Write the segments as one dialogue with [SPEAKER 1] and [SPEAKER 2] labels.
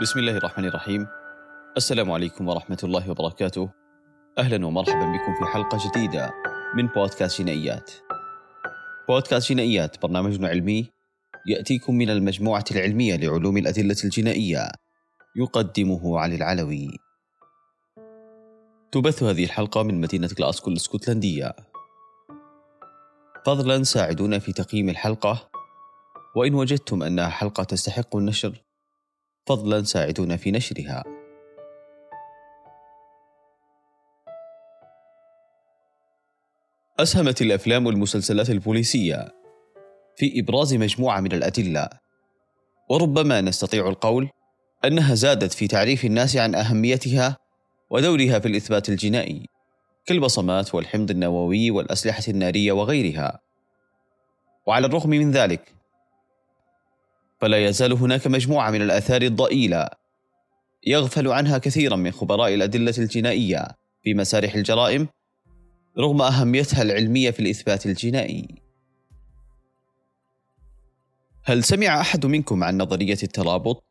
[SPEAKER 1] بسم الله الرحمن الرحيم. السلام عليكم ورحمة الله وبركاته. أهلا ومرحبا بكم في حلقة جديدة من بودكاست جنائيات بودكاست جنائيات برنامج علمي يأتيكم من المجموعة العلمية لعلوم الأدلة الجنائية يقدمه علي العلوي. تبث هذه الحلقة من مدينة غلاسكو الإسكتلندية. فضلا ساعدونا في تقييم الحلقة وإن وجدتم أنها حلقة تستحق النشر فضلا ساعدونا في نشرها. أسهمت الأفلام والمسلسلات البوليسية في إبراز مجموعة من الأدلة وربما نستطيع القول أنها زادت في تعريف الناس عن أهميتها ودورها في الإثبات الجنائي كالبصمات والحمض النووي والأسلحة النارية وغيرها. وعلى الرغم من ذلك فلا يزال هناك مجموعة من الآثار الضئيلة يغفل عنها كثيرا من خبراء الأدلة الجنائية في مسارح الجرائم رغم أهميتها العلمية في الإثبات الجنائي. هل سمع أحد منكم عن نظرية الترابط؟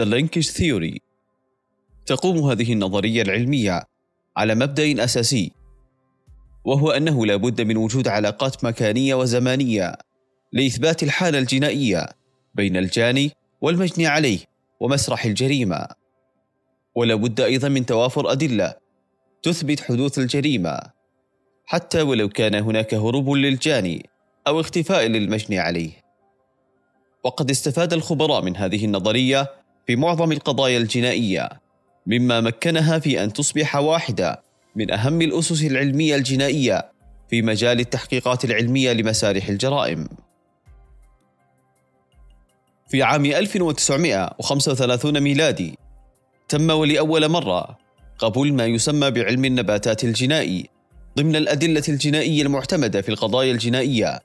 [SPEAKER 1] The Linkage Theory تقوم هذه النظرية العلمية على مبدأ أساسي وهو أنه لا بد من وجود علاقات مكانية وزمانية لإثبات الحالة الجنائية بين الجاني والمجني عليه ومسرح الجريمة. ولا بد أيضا من توافر أدلة تثبت حدوث الجريمة حتى ولو كان هناك هروب للجاني أو اختفاء للمجني عليه. وقد استفاد الخبراء من هذه النظرية في معظم القضايا الجنائية مما مكنها في أن تصبح واحدة من أهم الأسس العلمية الجنائية في مجال التحقيقات العلمية لمسارح الجرائم. في عام 1935 ميلادي. تم ولأول مرة قبول ما يسمى بعلم النباتات الجنائي ضمن الأدلة الجنائية المعتمدة في القضايا الجنائية.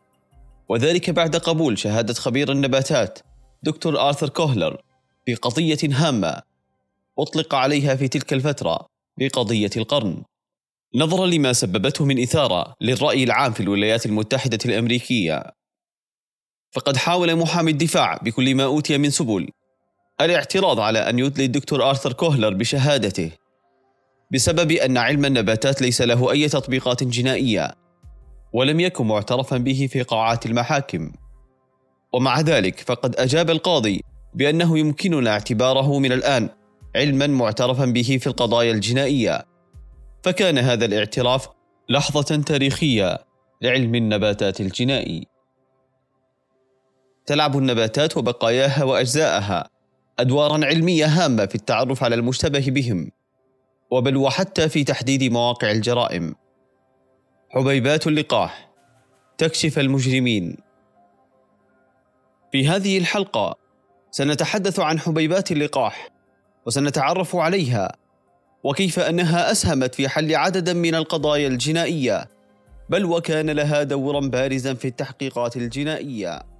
[SPEAKER 1] وذلك بعد قبول شهادة خبير النباتات دكتور آرثر كوهلر في قضية هامة أطلق عليها في تلك الفترة بقضية القرن. نظرا لما سببته من إثارة للرأي العام في الولايات المتحدة الأمريكية. فقد حاول محامي الدفاع بكل ما أوتي من سبل. الاعتراض على أن يدلي الدكتور آرثر كوهلر بشهادته بسبب أن علم النباتات ليس له أي تطبيقات جنائية ولم يكن معترفا به في قاعات المحاكم. ومع ذلك فقد أجاب القاضي بأنه يمكننا اعتباره من الآن علما معترفا به في القضايا الجنائية. فكان هذا الاعتراف لحظة تاريخية لعلم النباتات الجنائي. تلعب النباتات وبقاياها وأجزاءها أدوارا علمية هامة في التعرف على المشتبه بهم وبل وحتى في تحديد مواقع الجرائم. حبيبات اللقاح تكشف المجرمين. في هذه الحلقة سنتحدث عن حبيبات اللقاح وسنتعرف عليها وكيف أنها أسهمت في حل عددا من القضايا الجنائية بل وكان لها دورا بارزا في التحقيقات الجنائية.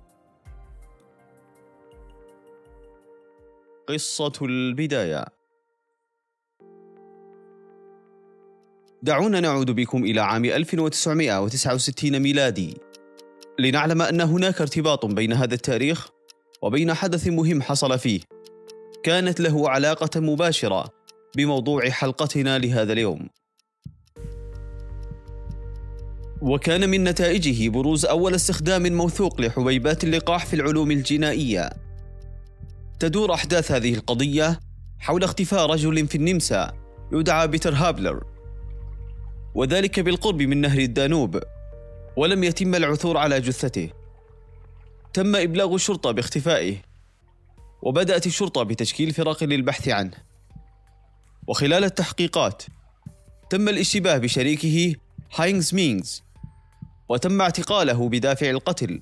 [SPEAKER 1] قصة البداية. دعونا نعود بكم إلى عام 1969 ميلادي. لنعلم أن هناك ارتباط بين هذا التاريخ وبين حدث مهم حصل فيه. كانت له علاقة مباشرة بموضوع حلقتنا لهذا اليوم. وكان من نتائجه بروز أول استخدام موثوق لحبيبات اللقاح في العلوم الجنائية. تدور أحداث هذه القضية حول اختفاء رجل في النمسا يدعى بيتر هابلر. وذلك بالقرب من نهر الدانوب ولم يتم العثور على جثته. تم إبلاغ الشرطة باختفائه وبدأت الشرطة بتشكيل فرق للبحث عنه. وخلال التحقيقات تم الاشتباه بشريكه هاينز مينز وتم اعتقاله بدافع القتل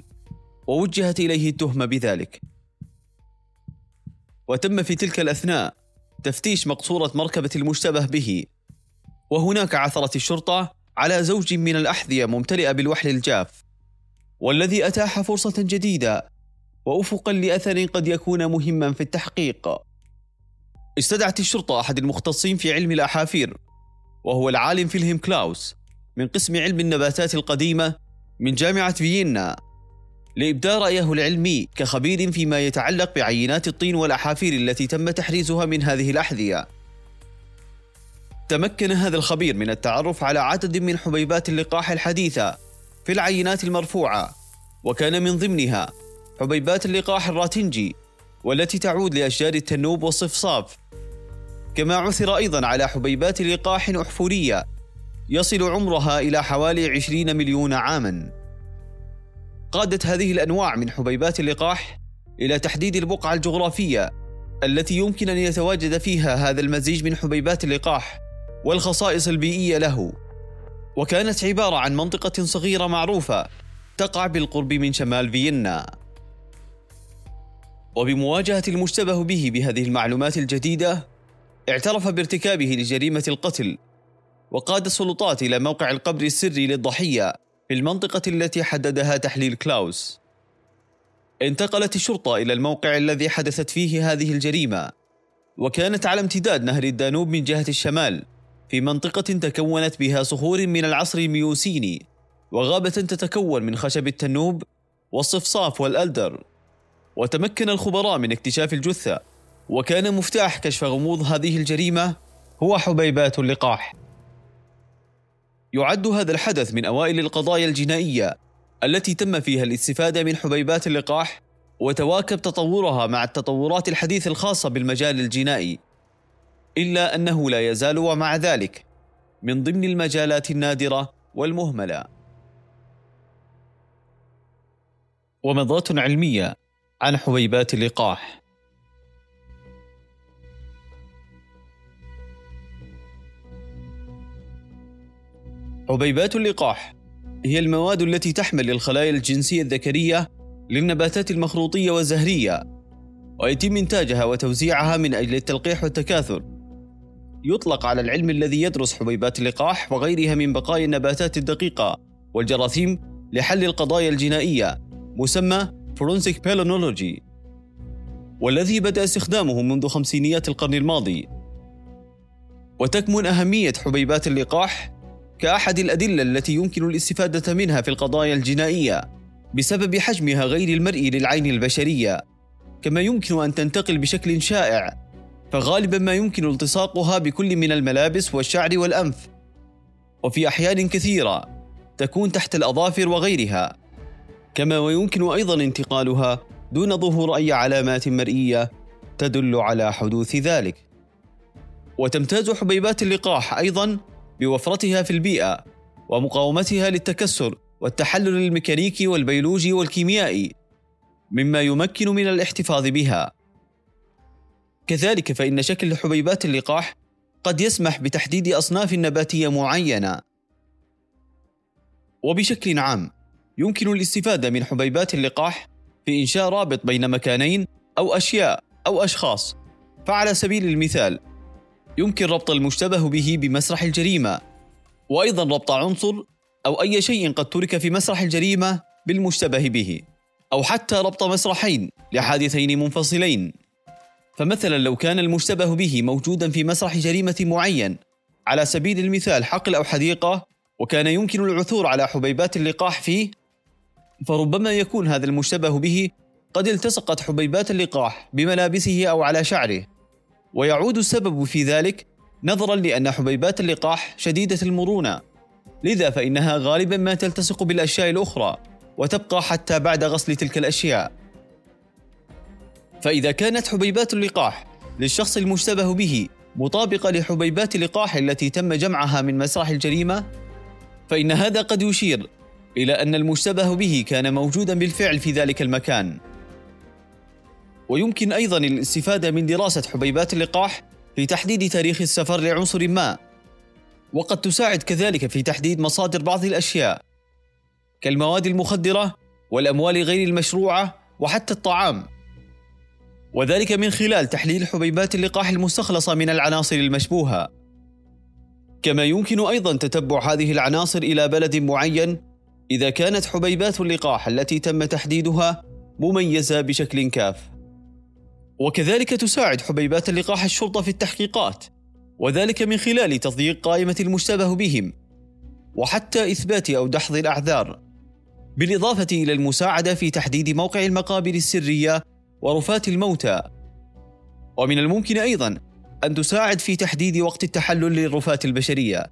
[SPEAKER 1] ووجهت إليه التهمة بذلك. وتم في تلك الأثناء تفتيش مقصورة مركبة المشتبه به. وهناك عثرت الشرطة على زوج من الأحذية ممتلئة بالوحل الجاف والذي أتاح فرصة جديدة وأفقا لأثر قد يكون مهما في التحقيق. استدعت الشرطة أحد المختصين في علم الأحافير وهو العالم فيلهم كلاوس من قسم علم النباتات القديمة من جامعة فيينا. لإبداء رأيه العلمي كخبير فيما يتعلق بعينات الطين والأحافير التي تم تحريزها من هذه الأحذية. تمكن هذا الخبير من التعرف على عدد من حبيبات اللقاح الحديثة في العينات المرفوعة، وكان من ضمنها حبيبات اللقاح الراتنجي والتي تعود لأشجار التنوب والصفصاف. كما عثر أيضا على حبيبات لقاح أحفورية يصل عمرها إلى حوالي 20 مليون عاماً. قادت هذه الأنواع من حبيبات اللقاح إلى تحديد البقعة الجغرافية التي يمكن أن يتواجد فيها هذا المزيج من حبيبات اللقاح والخصائص البيئية له. وكانت عبارة عن منطقة صغيرة معروفة تقع بالقرب من شمال فيينا. وبمواجهة المشتبه به بهذه المعلومات الجديدة اعترف بارتكابه لجريمة القتل وقاد السلطات إلى موقع القبر السري للضحية. في المنطقة التي حددها تحليل كلاوس. انتقلت الشرطة إلى الموقع الذي حدثت فيه هذه الجريمة، وكانت على امتداد نهر الدانوب من جهة الشمال، في منطقة تكونت بها صخور من العصر الميوسيني، وغابة تتكون من خشب التنوب والصفصاف والألدر. وتمكن الخبراء من اكتشاف الجثة، وكان مفتاح كشف غموض هذه الجريمة هو حبيبات اللقاح. يعد هذا الحدث من أوائل القضايا الجنائية التي تم فيها الاستفادة من حبيبات اللقاح وتواكب تطورها مع التطورات الحديثة الخاصة بالمجال الجنائي. إلا أنه لا يزال ومع ذلك من ضمن المجالات النادرة والمهملة. ومضات علمية عن حبيبات اللقاح. حبيبات اللقاح. هي المواد التي تحمل الخلايا الجنسية الذكرية للنباتات المخروطية والزهرية. ويتم إنتاجها وتوزيعها من أجل التلقيح والتكاثر. يطلق على العلم الذي يدرس حبيبات اللقاح وغيرها من بقايا النباتات الدقيقة والجراثيم لحل القضايا الجنائية مسمى forensic palynology والذي بدأ استخدامه منذ خمسينيات القرن الماضي. وتكمن أهمية حبيبات اللقاح كأحد الأدلة التي يمكن الاستفادة منها في القضايا الجنائية بسبب حجمها غير المرئي للعين البشرية. كما يمكن أن تنتقل بشكل شائع فغالبا ما يمكن التصاقها بكل من الملابس والشعر والأنف. وفي أحيان كثيرة تكون تحت الأظافر وغيرها. كما ويمكن أيضا انتقالها دون ظهور أي علامات مرئية تدل على حدوث ذلك. وتمتاز حبيبات اللقاح أيضا بوفرتها في البيئة ومقاومتها للتكسر والتحلل الميكانيكي والبيولوجي والكيميائي مما يمكن من الاحتفاظ بها. كذلك فإن شكل حبيبات اللقاح قد يسمح بتحديد أصناف نباتية معينة. وبشكل عام يمكن الاستفادة من حبيبات اللقاح في إنشاء رابط بين مكانين أو أشياء أو أشخاص. فعلى سبيل المثال يمكن ربط المشتبه به بمسرح الجريمة وأيضا ربط عنصر أو أي شيء قد ترك في مسرح الجريمة بالمشتبه به أو حتى ربط مسرحين لحادثين منفصلين. فمثلا لو كان المشتبه به موجودا في مسرح جريمة معين على سبيل المثال حقل أو حديقة وكان يمكن العثور على حبيبات اللقاح فيه فربما يكون هذا المشتبه به قد التصقت حبيبات اللقاح بملابسه أو على شعره. ويعود السبب في ذلك نظرا لأن حبيبات اللقاح شديدة المرونة. لذا فإنها غالبا ما تلتصق بالأشياء الأخرى وتبقى حتى بعد غسل تلك الأشياء. فإذا كانت حبيبات اللقاح للشخص المشتبه به مطابقة لحبيبات اللقاح التي تم جمعها من مسرح الجريمة فإن هذا قد يشير إلى أن المشتبه به كان موجودا بالفعل في ذلك المكان. ويمكن أيضا الاستفادة من دراسة حبيبات اللقاح في تحديد تاريخ السفر لعنصر ما وقد تساعد كذلك في تحديد مصادر بعض الأشياء كالمواد المخدرة والأموال غير المشروعة وحتى الطعام. وذلك من خلال تحليل حبيبات اللقاح المستخلصة من العناصر المشبوهة. كما يمكن أيضا تتبع هذه العناصر إلى بلد معين إذا كانت حبيبات اللقاح التي تم تحديدها مميزة بشكل كاف. وكذلك تساعد حبيبات اللقاح الشرطة في التحقيقات وذلك من خلال تضييق قائمة المشتبه بهم وحتى إثبات أو دحض الأعذار بالإضافة إلى المساعدة في تحديد موقع المقابر السرية ورفات الموتى. ومن الممكن أيضا أن تساعد في تحديد وقت التحلل للرفات البشرية.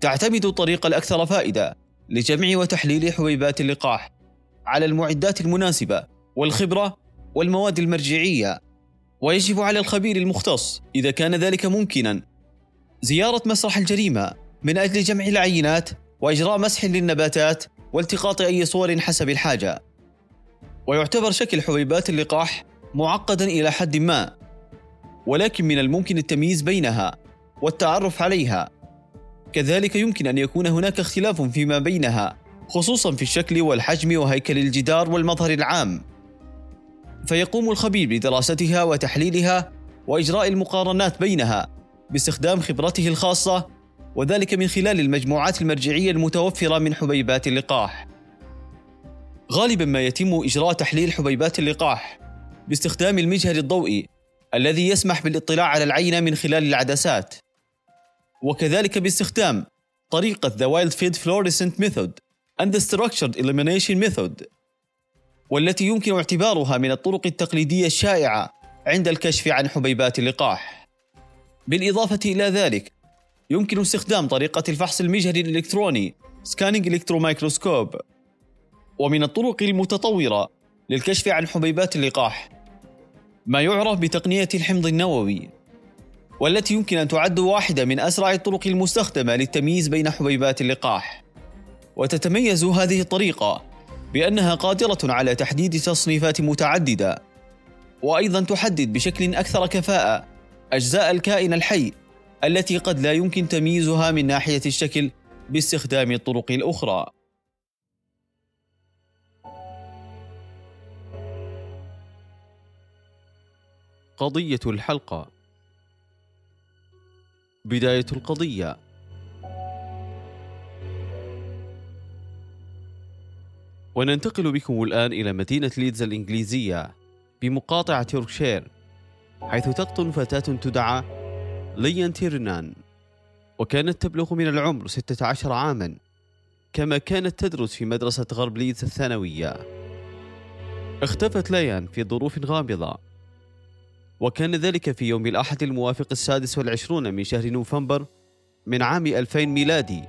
[SPEAKER 1] تعتمد الطريقة الأكثر فائدة لجمع وتحليل حبيبات اللقاح على المعدات المناسبة والخبرة والمواد المرجعية ويجب على الخبير المختص إذا كان ذلك ممكنا زيارة مسرح الجريمة من أجل جمع العينات وإجراء مسح للنباتات والتقاط أي صور حسب الحاجة. ويعتبر شكل حبيبات اللقاح معقدا إلى حد ما ولكن من الممكن التمييز بينها والتعرف عليها. كذلك يمكن أن يكون هناك اختلاف فيما بينها خصوصا في الشكل والحجم وهيكل الجدار والمظهر العام. فيقوم الخبير بدراستها وتحليلها وإجراء المقارنات بينها باستخدام خبرته الخاصة وذلك من خلال المجموعات المرجعية المتوفرة من حبيبات اللقاح. غالبا ما يتم إجراء تحليل حبيبات اللقاح باستخدام المجهر الضوئي الذي يسمح بالاطلاع على العينه من خلال العدسات. وكذلك باستخدام طريقة The Wild Field Fluorescent Method and the Structured Elimination Method والتي يمكن اعتبارها من الطرق التقليدية الشائعة عند الكشف عن حبيبات اللقاح. بالإضافة إلى ذلك، يمكن استخدام طريقة الفحص المجهري الإلكتروني scanning electron microscope ومن الطرق المتطورة للكشف عن حبيبات اللقاح ما يعرف بتقنية الحمض النووي والتي يمكن أن تعد واحدة من أسرع الطرق المستخدمة للتمييز بين حبيبات اللقاح وتتميز هذه الطريقة بأنها قادرة على تحديد تصنيفات متعددة وأيضا تحدد بشكل أكثر كفاءة أجزاء الكائن الحي التي قد لا يمكن تمييزها من ناحية الشكل باستخدام الطرق الأخرى. قضية الحلقة بداية القضية وننتقل بكم الآن إلى مدينة ليدز الإنجليزية بمقاطعة يوركشير حيث تقطن فتاة تدعى ليان تيرنان وكانت تبلغ من العمر 16 عاما كما كانت تدرس في مدرسة غرب ليدز الثانوية. اختفت ليان في ظروف غامضة وكان ذلك في يوم الأحد الموافق السادس والعشرون من شهر نوفمبر من عام 2000 ميلادي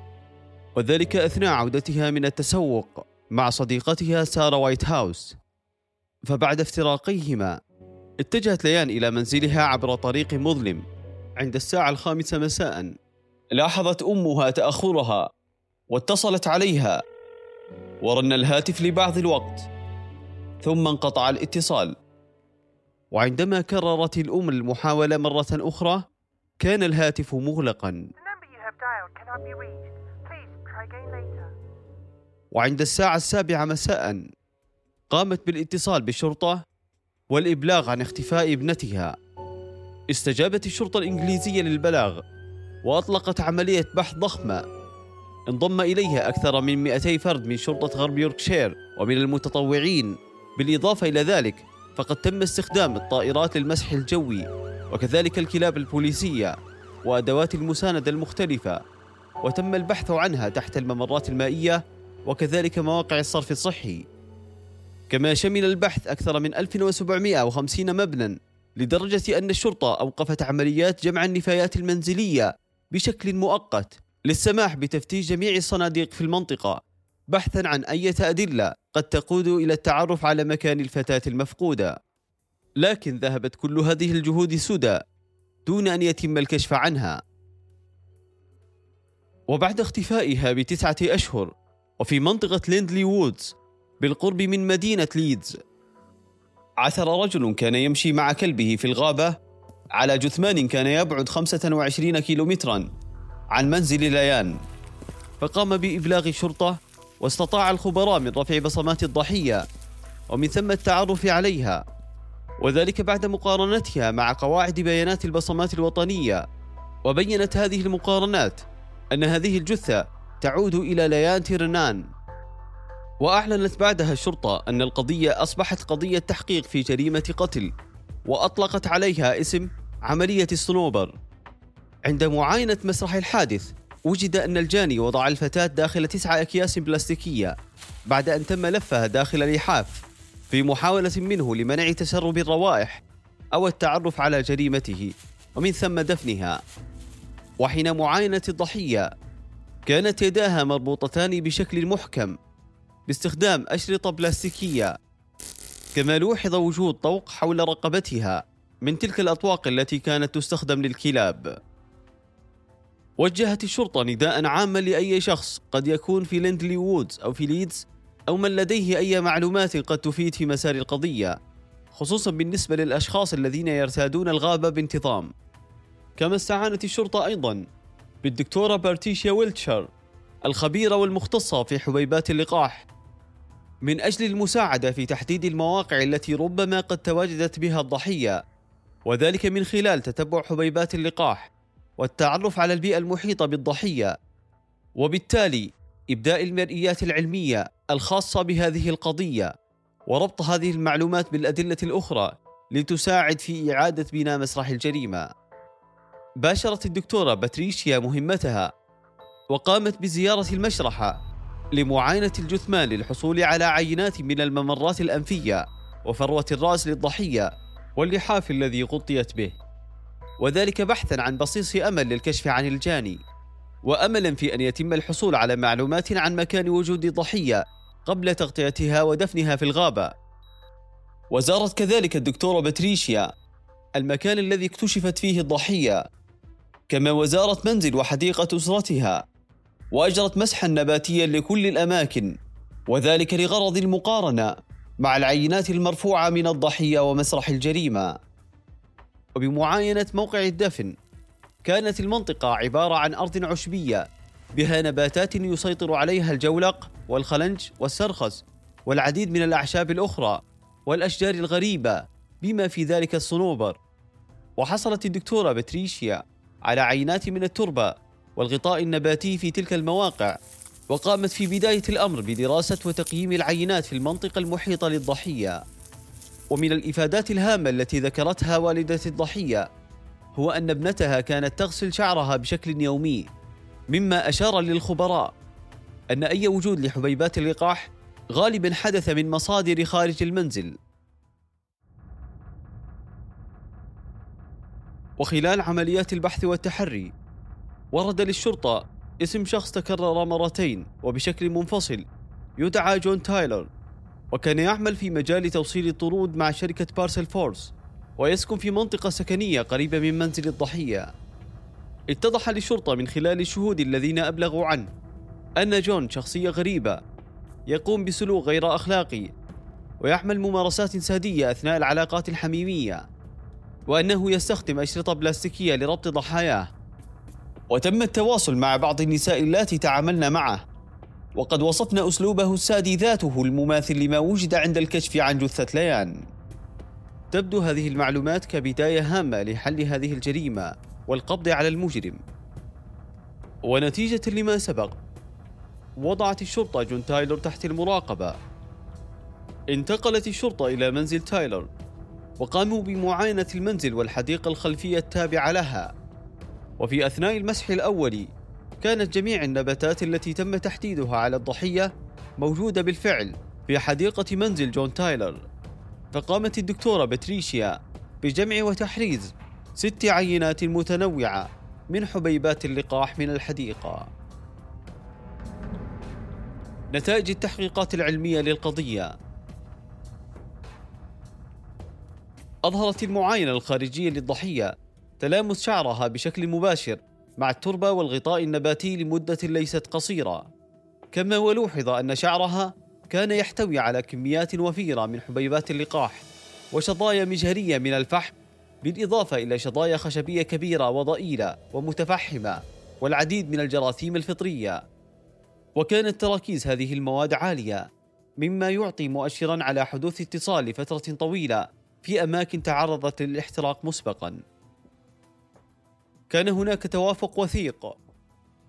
[SPEAKER 1] وذلك أثناء عودتها من التسوق مع صديقتها سارة وايت هاوس فبعد افتراقيهما اتجهت ليان إلى منزلها عبر طريق مظلم عند الساعة الخامسة مساء. لاحظت أمها تأخرها واتصلت عليها. ورن الهاتف لبعض الوقت. ثم انقطع الاتصال. وعندما كررت الأم المحاولة مرة أخرى كان الهاتف مغلقا. وعند الساعة السابعة مساء قامت بالاتصال بالشرطة والإبلاغ عن اختفاء ابنتها. استجابت الشرطة الإنجليزية للبلاغ وأطلقت عملية بحث ضخمة. انضم إليها أكثر من 200 فرد من شرطة غرب يوركشير ومن المتطوعين. بالإضافة إلى ذلك فقد تم استخدام الطائرات للمسح الجوي وكذلك الكلاب البوليسية وأدوات المساندة المختلفة. وتم البحث عنها تحت الممرات المائية وكذلك مواقع الصرف الصحي. كما شمل البحث أكثر من 1750 مبنى لدرجة أن الشرطة أوقفت عمليات جمع النفايات المنزلية بشكل مؤقت للسماح بتفتيش جميع الصناديق في المنطقة بحثا عن أي أدلة قد تقود إلى التعرف على مكان الفتاة المفقودة. لكن ذهبت كل هذه الجهود سدى دون أن يتم الكشف عنها. وبعد اختفائها بتسعة أشهر وفي منطقة ليندلي وودز بالقرب من مدينة ليدز. عثر رجل كان يمشي مع كلبه في الغابة على جثمان كان يبعد 25 كيلومترا عن منزل ليان. فقام بإبلاغ الشرطة واستطاع الخبراء من رفع بصمات الضحية ومن ثم التعرف عليها وذلك بعد مقارنتها مع قواعد بيانات البصمات الوطنية. وبينت هذه المقارنات أن هذه الجثة تعود إلى ليان تيرنان. وأعلنت بعدها الشرطة أن القضية أصبحت قضية تحقيق في جريمة قتل وأطلقت عليها اسم عملية الصنوبر. عند معاينة مسرح الحادث وجد أن الجاني وضع الفتاة داخل تسعة أكياس بلاستيكية بعد أن تم لفها داخل لحاف في محاولة منه لمنع تسرب الروائح أو التعرف على جريمته ومن ثم دفنها. وحين معاينة الضحية كانت يداها مربوطتان بشكل محكم باستخدام أشرطة بلاستيكية كما لوحظ وجود طوق حول رقبتها من تلك الأطواق التي كانت تستخدم للكلاب. وجهت الشرطة نداء عاما لأي شخص قد يكون في ليندلي وودز أو في ليدز أو من لديه أي معلومات قد تفيد في مسار القضية خصوصا بالنسبة للأشخاص الذين يرتادون الغابة بانتظام. كما استعانت الشرطة أيضا بالدكتورة باتريشيا ويلتشر الخبيرة والمختصة في حبيبات اللقاح من أجل المساعدة في تحديد المواقع التي ربما قد تواجدت بها الضحية وذلك من خلال تتبع حبيبات اللقاح والتعرف على البيئة المحيطة بالضحية وبالتالي إبداء المرئيات العلمية الخاصة بهذه القضية وربط هذه المعلومات بالأدلة الأخرى لتساعد في إعادة بناء مسرح الجريمة. باشرت الدكتورة باتريشيا مهمتها وقامت بزيارة المشرحة لمعاينة الجثمان للحصول على عينات من الممرات الأنفية وفروة الرأس للضحية واللحاف الذي غطيت به. وذلك بحثا عن بصيص أمل للكشف عن الجاني وأملا في أن يتم الحصول على معلومات عن مكان وجود الضحية قبل تغطيتها ودفنها في الغابة وزارت كذلك الدكتورة باتريشيا المكان الذي اكتشفت فيه الضحية كما وزارت منزل وحديقة أسرتها وأجرت مسحا نباتيا لكل الأماكن وذلك لغرض المقارنة مع العينات المرفوعة من الضحية ومسرح الجريمة. وبمعاينة موقع الدفن كانت المنطقة عبارة عن أرض عشبية بها نباتات يسيطر عليها الجولق والخلنج والسرخس والعديد من الأعشاب الأخرى والأشجار الغريبة بما في ذلك الصنوبر. وحصلت الدكتورة بتريشيا على عينات من التربة والغطاء النباتي في تلك المواقع وقامت في بداية الأمر بدراسة وتقييم العينات في المنطقة المحيطة للضحية. ومن الإفادات الهامة التي ذكرتها والدة الضحية هو أن ابنتها كانت تغسل شعرها بشكل يومي مما أشار للخبراء أن أي وجود لحبيبات اللقاح غالبا حدث من مصادر خارج المنزل. وخلال عمليات البحث والتحري ورد للشرطة اسم شخص تكرر مرتين وبشكل منفصل يدعى جون تايلر وكان يعمل في مجال توصيل الطرود مع شركة بارسل فورس ويسكن في منطقة سكنية قريبة من منزل الضحية. اتضح للشرطة من خلال الشهود الذين أبلغوا عنه أن جون شخصية غريبة يقوم بسلوك غير أخلاقي ويعمل ممارسات سادية أثناء العلاقات الحميمية. وأنه يستخدم أشرطة بلاستيكية لربط ضحاياه. وتم التواصل مع بعض النساء اللاتي تعاملن معه. وقد وصفنا أسلوبه السادي ذاته المماثل لما وجد عند الكشف عن جثة ليان. تبدو هذه المعلومات كبداية هامة لحل هذه الجريمة والقبض على المجرم. ونتيجة لما سبق وضعت الشرطة جون تايلر تحت المراقبة. انتقلت الشرطة إلى منزل تايلر وقاموا بمعاينة المنزل والحديقة الخلفية التابعة لها. وفي أثناء المسح الأولي كانت جميع النباتات التي تم تحديدها على الضحية موجودة بالفعل في حديقة منزل جون تايلر. فقامت الدكتورة باتريشيا بجمع وتحريز ست عينات متنوعة من حبيبات اللقاح من الحديقة. نتائج التحقيقات العلمية للقضية. أظهرت المعاينة الخارجية للضحية تلامس شعرها بشكل مباشر مع التربة والغطاء النباتي لمدة ليست قصيرة. كما ولوحظ أن شعرها كان يحتوي على كميات وفيرة من حبيبات اللقاح وشظايا مجهرية من الفحم بالإضافة إلى شظايا خشبية كبيرة وضئيلة ومتفحمة والعديد من الجراثيم الفطرية. وكانت تراكيز هذه المواد عالية مما يعطي مؤشرا على حدوث اتصال لفترة طويلة في أماكن تعرضت للاحتراق مسبقا. كان هناك توافق وثيق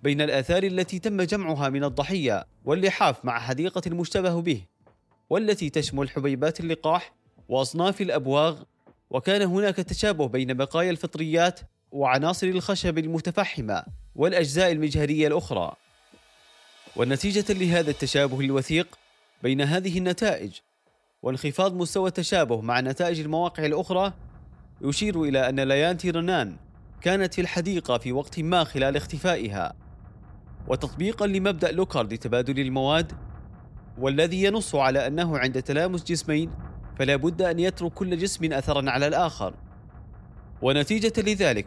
[SPEAKER 1] بين الآثار التي تم جمعها من الضحية واللحاف مع حديقة المشتبه به والتي تشمل حبيبات اللقاح وأصناف الأبواغ وكان هناك تشابه بين بقايا الفطريات وعناصر الخشب المتفحمة والأجزاء المجهرية الأخرى. ونتيجة لهذا التشابه الوثيق بين هذه النتائج وانخفاض مستوى التشابه مع نتائج المواقع الأخرى يشير إلى أن ليان تيرنان كانت في الحديقة في وقت ما خلال اختفائها. وتطبيقا لمبدأ لوكارد لتبادل المواد والذي ينص على أنه عند تلامس جسمين فلا بد أن يترك كل جسم أثرا على الآخر. ونتيجة لذلك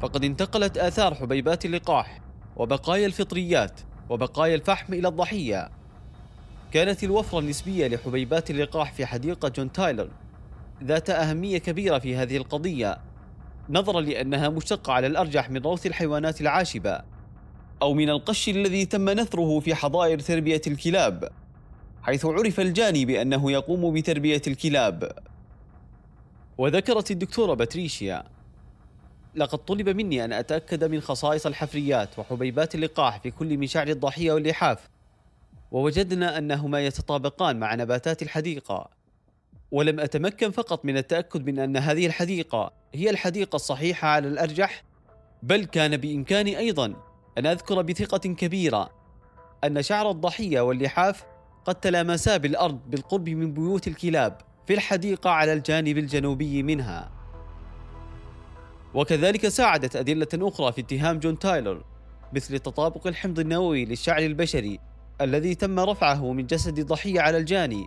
[SPEAKER 1] فقد انتقلت آثار حبيبات اللقاح وبقايا الفطريات وبقايا الفحم إلى الضحية. كانت الوفرة النسبية لحبيبات اللقاح في حديقة جون تايلر ذات أهمية كبيرة في هذه القضية نظرا لأنها مشتقة على الأرجح من روث الحيوانات العاشبة أو من القش الذي تم نثره في حظائر تربية الكلاب حيث عرف الجاني بأنه يقوم بتربية الكلاب. وذكرت الدكتورة باتريشيا لقد طلب مني أن أتأكد من خصائص الحفريات وحبيبات اللقاح في كل من شعر الضحية واللحاف. ووجدنا أنهما يتطابقان مع نباتات الحديقة ولم أتمكن فقط من التأكد من أن هذه الحديقة هي الحديقة الصحيحة على الأرجح بل كان بإمكاني أيضا أن أذكر بثقة كبيرة أن شعر الضحية واللحاف قد تلامسا بالأرض بالقرب من بيوت الكلاب في الحديقة على الجانب الجنوبي منها. وكذلك ساعدت أدلة أخرى في اتهام جون تايلر مثل تطابق الحمض النووي للشعر البشري الذي تم رفعه من جسد الضحية على الجاني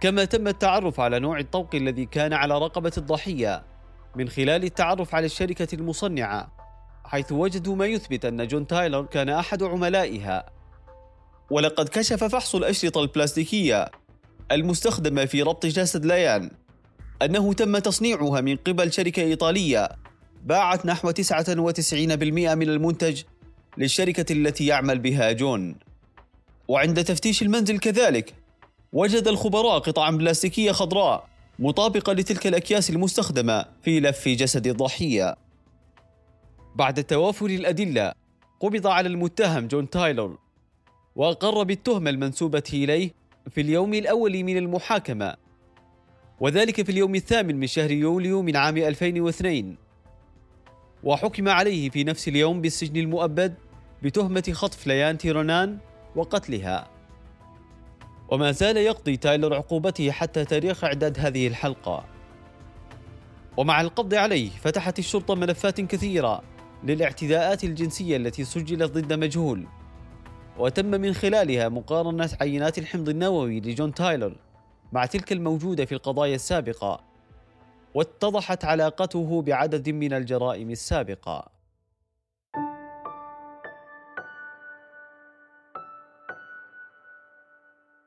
[SPEAKER 1] كما تم التعرف على نوع الطوق الذي كان على رقبة الضحية من خلال التعرف على الشركة المصنعة حيث وجدوا ما يثبت أن جون تايلر كان أحد عملائها. ولقد كشف فحص الأشرطة البلاستيكية المستخدمة في ربط جسد ليان أنه تم تصنيعها من قبل شركة إيطالية باعت نحو 99% من المنتج للشركة التي يعمل بها جون. وعند تفتيش المنزل كذلك. وجد الخبراء قطعا بلاستيكية خضراء مطابقة لتلك الأكياس المستخدمة في لف جسد الضحية بعد توافر الأدلة قبض على المتهم جون تايلور وأقر بالتهمة المنسوبة إليه في اليوم الأول من المحاكمة وذلك في اليوم الثامن من شهر يوليو من عام 2002 وحكم عليه في نفس اليوم بالسجن المؤبد بتهمة خطف ليان تيرنان وقتلها. وما زال يقضي تايلر عقوبته حتى تاريخ إعداد هذه الحلقة. ومع القبض عليه فتحت الشرطة ملفات كثيرة للاعتداءات الجنسية التي سجلت ضد مجهول. وتم من خلالها مقارنة عينات الحمض النووي لجون تايلر مع تلك الموجودة في القضايا السابقة واتضحت علاقته بعدد من الجرائم السابقة.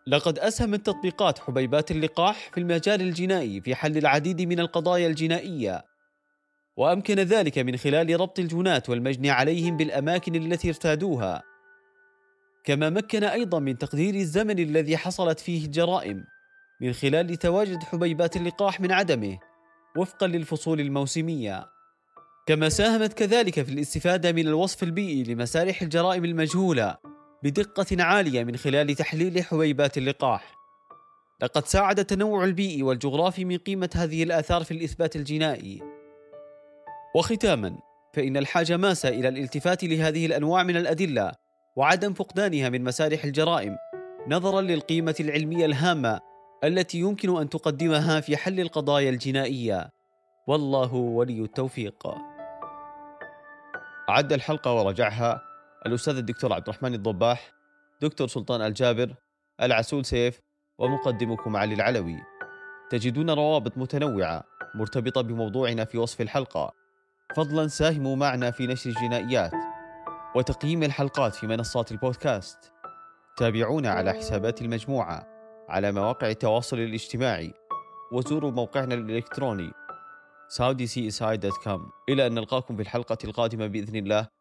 [SPEAKER 1] لقد أسهمت تطبيقات حبيبات اللقاح في المجال الجنائي في حل العديد من القضايا الجنائية. وأمكن ذلك من خلال ربط الجنات والمجني عليهم بالأماكن التي ارتادوها. كما مكن أيضا من تقدير الزمن الذي حصلت فيه الجرائم من خلال تواجد حبيبات اللقاح من عدمه وفقا للفصول الموسمية. كما ساهمت كذلك في الاستفادة من الوصف البيئي لمسارح الجرائم المجهولة. بدقة عالية من خلال تحليل حبيبات اللقاح. لقد ساعد التنوع البيئي والجغرافي من قيمة هذه الآثار في الإثبات الجنائي. وختاما فإن الحاجة ماسة إلى الالتفات لهذه الأنواع من الأدلة وعدم فقدانها من مسارح الجرائم نظرا للقيمة العلمية الهامة التي يمكن أن تقدمها في حل القضايا الجنائية. والله ولي التوفيق. عد الحلقة ورجعها الأستاذ الدكتور عبد الرحمن الضباح دكتور سلطان الجابر العسول سيف ومقدمكم علي العلوي. تجدون روابط متنوعة مرتبطة بموضوعنا في وصف الحلقة. فضلا ساهموا معنا في نشر الجنائيات وتقييم الحلقات في منصات البودكاست. تابعونا على حسابات المجموعة على مواقع التواصل الاجتماعي وزوروا موقعنا الإلكتروني saudicsi.com إلى أن نلقاكم في الحلقة القادمة بإذن الله.